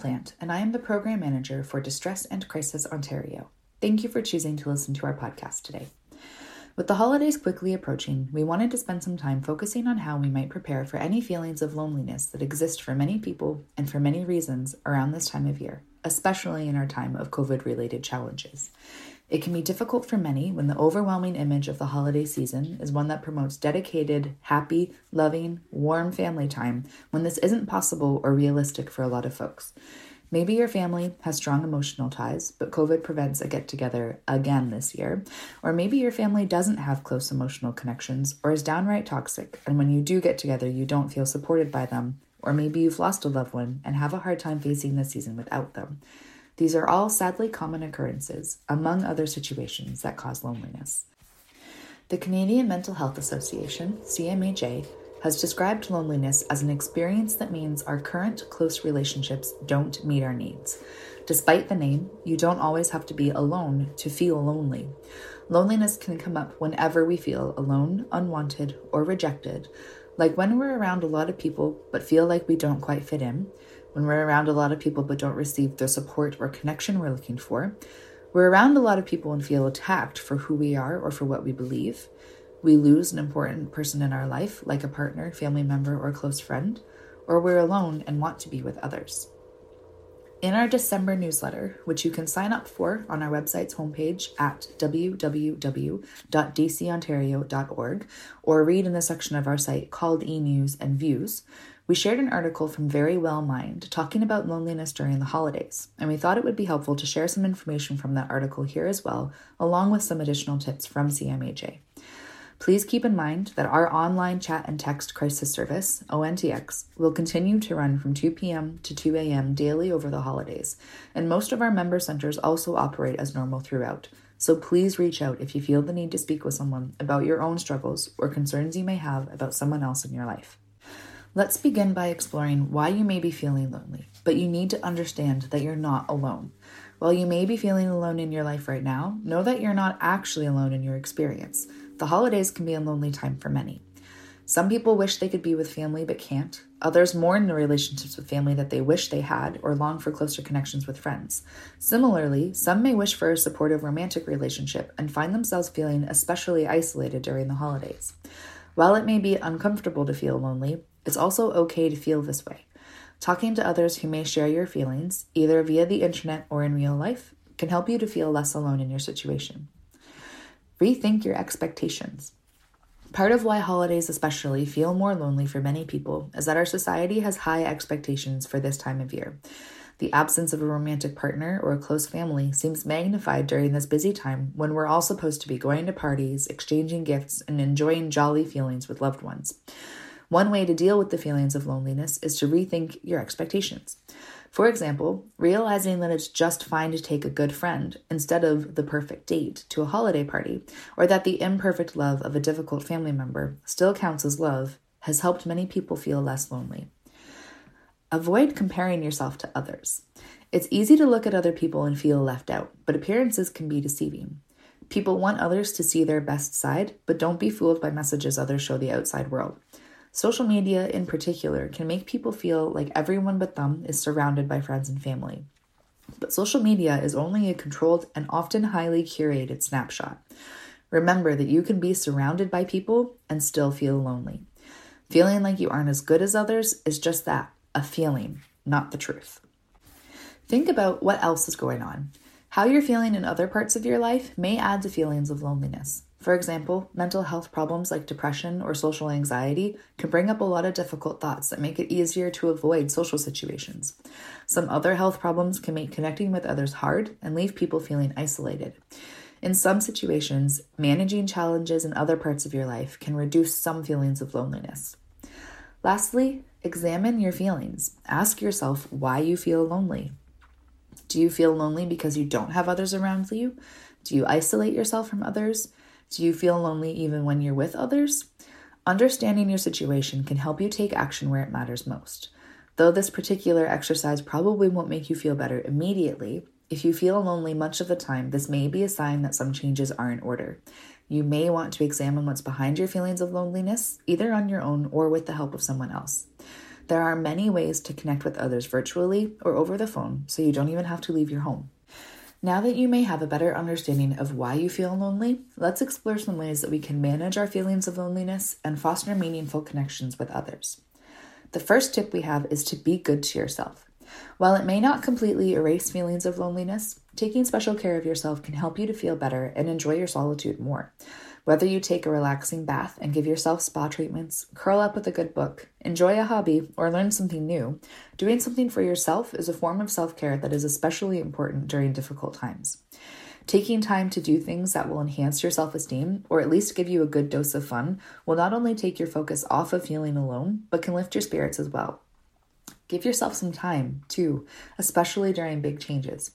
Plant, and I am the Program Manager for Distress and Crisis Ontario. Thank you for choosing to listen to our podcast today. With the holidays quickly approaching, we wanted to spend some time focusing on how we might prepare for any feelings of loneliness that exist for many people and for many reasons around this time of year, especially in our time of COVID related challenges. It can be difficult for many when the overwhelming image of the holiday season is one that promotes dedicated, happy, loving, warm family time when this isn't possible or realistic for a lot of folks. Maybe your family has strong emotional ties, but COVID prevents a get together again this year. Or maybe your family doesn't have close emotional connections or is downright toxic, and when you do get together, you don't feel supported by them. Or maybe you've lost a loved one and have a hard time facing the season without them. These are all sadly common occurrences, among other situations that cause loneliness. The Canadian Mental Health Association, CMHA, has described loneliness as an experience that means our current close relationships don't meet our needs. Despite the name, you don't always have to be alone to feel lonely. Loneliness can come up whenever we feel alone, unwanted, or rejected, like when we're around a lot of people but feel like we don't quite fit in, when we're around a lot of people but don't receive the support or connection we're looking for. We're around a lot of people and feel attacked for who we are or for what we believe. We lose an important person in our life, like a partner, family member, or close friend, or we're alone and want to be with others. In our December newsletter, which you can sign up for on our website's homepage at www.dcontario.org or read in the section of our site called e News and Views, we shared an article from Very Well Mind talking about loneliness during the holidays, and we thought it would be helpful to share some information from that article here as well, along with some additional tips from CMHA. Please keep in mind that our online chat and text crisis service, ONTX, will continue to run from 2 p.m. to 2 a.m. daily over the holidays, and most of our member centers also operate as normal throughout. So please reach out if you feel the need to speak with someone about your own struggles or concerns you may have about someone else in your life. Let's begin by exploring why you may be feeling lonely, but you need to understand that you're not alone. While you may be feeling alone in your life right now, know that you're not actually alone in your experience. The holidays can be a lonely time for many. Some people wish they could be with family but can't. Others mourn the relationships with family that they wish they had or long for closer connections with friends. Similarly, some may wish for a supportive romantic relationship and find themselves feeling especially isolated during the holidays. While it may be uncomfortable to feel lonely, it's also okay to feel this way. Talking to others who may share your feelings, either via the internet or in real life, can help you to feel less alone in your situation. Rethink your expectations. Part of why holidays, especially, feel more lonely for many people is that our society has high expectations for this time of year. The absence of a romantic partner or a close family seems magnified during this busy time when we're all supposed to be going to parties, exchanging gifts, and enjoying jolly feelings with loved ones. One way to deal with the feelings of loneliness is to rethink your expectations. For example, realizing that it's just fine to take a good friend instead of the perfect date to a holiday party, or that the imperfect love of a difficult family member still counts as love, has helped many people feel less lonely. Avoid comparing yourself to others. It's easy to look at other people and feel left out, but appearances can be deceiving. People want others to see their best side, but don't be fooled by messages others show the outside world. Social media, in particular, can make people feel like everyone but them is surrounded by friends and family. But social media is only a controlled and often highly curated snapshot. Remember that you can be surrounded by people and still feel lonely. Feeling like you aren't as good as others is just that a feeling, not the truth. Think about what else is going on. How you're feeling in other parts of your life may add to feelings of loneliness. For example, mental health problems like depression or social anxiety can bring up a lot of difficult thoughts that make it easier to avoid social situations. Some other health problems can make connecting with others hard and leave people feeling isolated. In some situations, managing challenges in other parts of your life can reduce some feelings of loneliness. Lastly, examine your feelings. Ask yourself why you feel lonely. Do you feel lonely because you don't have others around you? Do you isolate yourself from others? Do you feel lonely even when you're with others? Understanding your situation can help you take action where it matters most. Though this particular exercise probably won't make you feel better immediately, if you feel lonely much of the time, this may be a sign that some changes are in order. You may want to examine what's behind your feelings of loneliness, either on your own or with the help of someone else. There are many ways to connect with others virtually or over the phone, so you don't even have to leave your home. Now that you may have a better understanding of why you feel lonely, let's explore some ways that we can manage our feelings of loneliness and foster meaningful connections with others. The first tip we have is to be good to yourself. While it may not completely erase feelings of loneliness, taking special care of yourself can help you to feel better and enjoy your solitude more. Whether you take a relaxing bath and give yourself spa treatments, curl up with a good book, enjoy a hobby, or learn something new, doing something for yourself is a form of self care that is especially important during difficult times. Taking time to do things that will enhance your self esteem, or at least give you a good dose of fun, will not only take your focus off of feeling alone, but can lift your spirits as well. Give yourself some time, too, especially during big changes.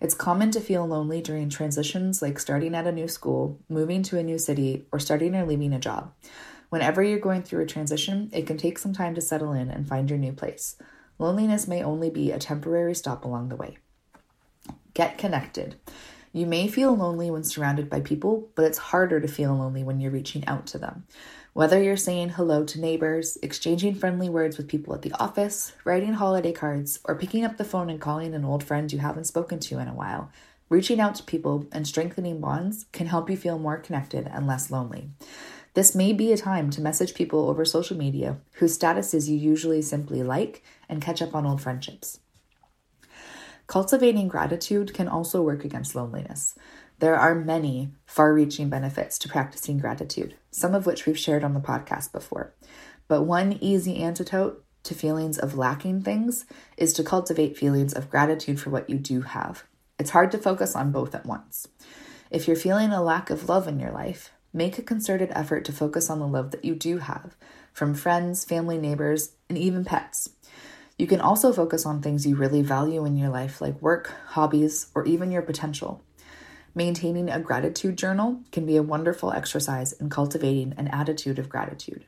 It's common to feel lonely during transitions like starting at a new school, moving to a new city, or starting or leaving a job. Whenever you're going through a transition, it can take some time to settle in and find your new place. Loneliness may only be a temporary stop along the way. Get connected. You may feel lonely when surrounded by people, but it's harder to feel lonely when you're reaching out to them. Whether you're saying hello to neighbors, exchanging friendly words with people at the office, writing holiday cards, or picking up the phone and calling an old friend you haven't spoken to in a while, reaching out to people and strengthening bonds can help you feel more connected and less lonely. This may be a time to message people over social media whose statuses you usually simply like and catch up on old friendships. Cultivating gratitude can also work against loneliness. There are many far reaching benefits to practicing gratitude, some of which we've shared on the podcast before. But one easy antidote to feelings of lacking things is to cultivate feelings of gratitude for what you do have. It's hard to focus on both at once. If you're feeling a lack of love in your life, make a concerted effort to focus on the love that you do have from friends, family, neighbors, and even pets. You can also focus on things you really value in your life, like work, hobbies, or even your potential. Maintaining a gratitude journal can be a wonderful exercise in cultivating an attitude of gratitude.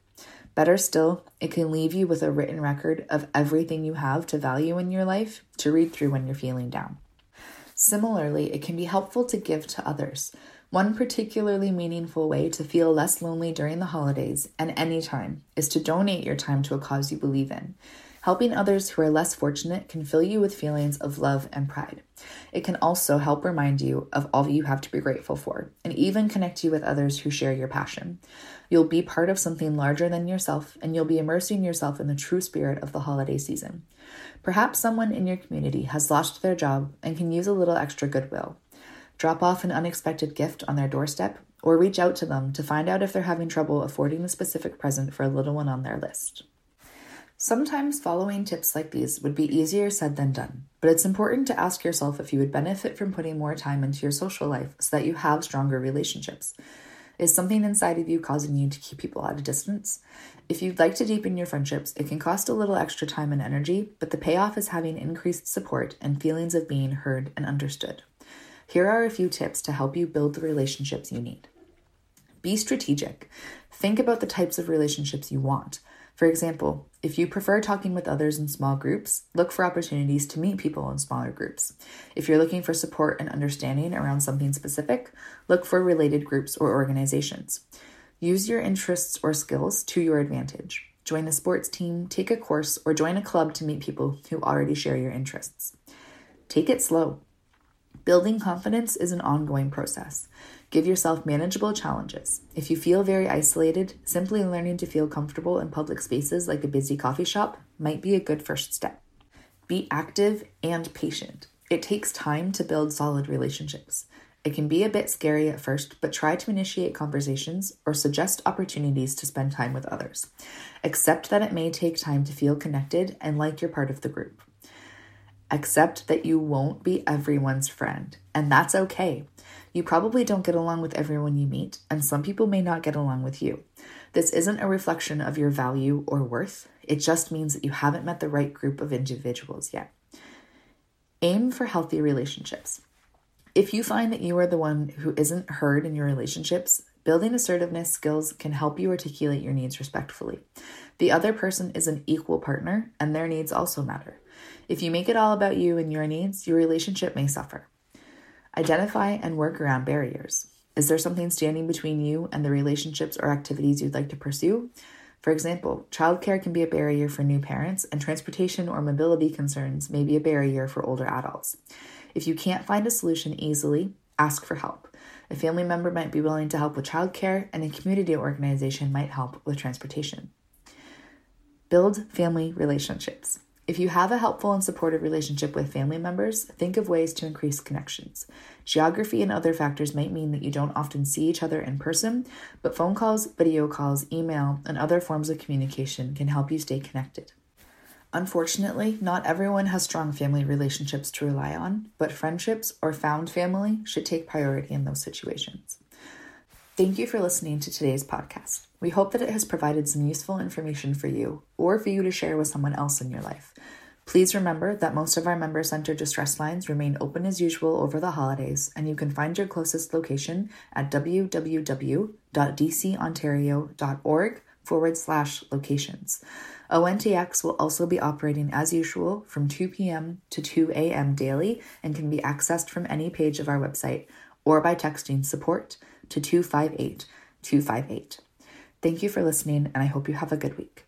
Better still, it can leave you with a written record of everything you have to value in your life to read through when you're feeling down. Similarly, it can be helpful to give to others. One particularly meaningful way to feel less lonely during the holidays and any time is to donate your time to a cause you believe in. Helping others who are less fortunate can fill you with feelings of love and pride. It can also help remind you of all you have to be grateful for, and even connect you with others who share your passion. You'll be part of something larger than yourself, and you'll be immersing yourself in the true spirit of the holiday season. Perhaps someone in your community has lost their job and can use a little extra goodwill. Drop off an unexpected gift on their doorstep, or reach out to them to find out if they're having trouble affording a specific present for a little one on their list. Sometimes following tips like these would be easier said than done, but it's important to ask yourself if you would benefit from putting more time into your social life so that you have stronger relationships. Is something inside of you causing you to keep people at a distance? If you'd like to deepen your friendships, it can cost a little extra time and energy, but the payoff is having increased support and feelings of being heard and understood. Here are a few tips to help you build the relationships you need. Be strategic. Think about the types of relationships you want. For example, if you prefer talking with others in small groups, look for opportunities to meet people in smaller groups. If you're looking for support and understanding around something specific, look for related groups or organizations. Use your interests or skills to your advantage. Join a sports team, take a course, or join a club to meet people who already share your interests. Take it slow. Building confidence is an ongoing process. Give yourself manageable challenges. If you feel very isolated, simply learning to feel comfortable in public spaces like a busy coffee shop might be a good first step. Be active and patient. It takes time to build solid relationships. It can be a bit scary at first, but try to initiate conversations or suggest opportunities to spend time with others. Accept that it may take time to feel connected and like you're part of the group. Accept that you won't be everyone's friend, and that's okay. You probably don't get along with everyone you meet, and some people may not get along with you. This isn't a reflection of your value or worth, it just means that you haven't met the right group of individuals yet. Aim for healthy relationships. If you find that you are the one who isn't heard in your relationships, building assertiveness skills can help you articulate your needs respectfully. The other person is an equal partner, and their needs also matter. If you make it all about you and your needs, your relationship may suffer. Identify and work around barriers. Is there something standing between you and the relationships or activities you'd like to pursue? For example, childcare can be a barrier for new parents, and transportation or mobility concerns may be a barrier for older adults. If you can't find a solution easily, ask for help. A family member might be willing to help with childcare, and a community organization might help with transportation. Build family relationships. If you have a helpful and supportive relationship with family members, think of ways to increase connections. Geography and other factors might mean that you don't often see each other in person, but phone calls, video calls, email, and other forms of communication can help you stay connected. Unfortunately, not everyone has strong family relationships to rely on, but friendships or found family should take priority in those situations. Thank you for listening to today's podcast. We hope that it has provided some useful information for you or for you to share with someone else in your life. Please remember that most of our member center distress lines remain open as usual over the holidays, and you can find your closest location at www.dcontario.org forward slash locations. ONTX will also be operating as usual from 2 p.m. to 2 a.m. daily and can be accessed from any page of our website or by texting support to 258 258. Thank you for listening, and I hope you have a good week.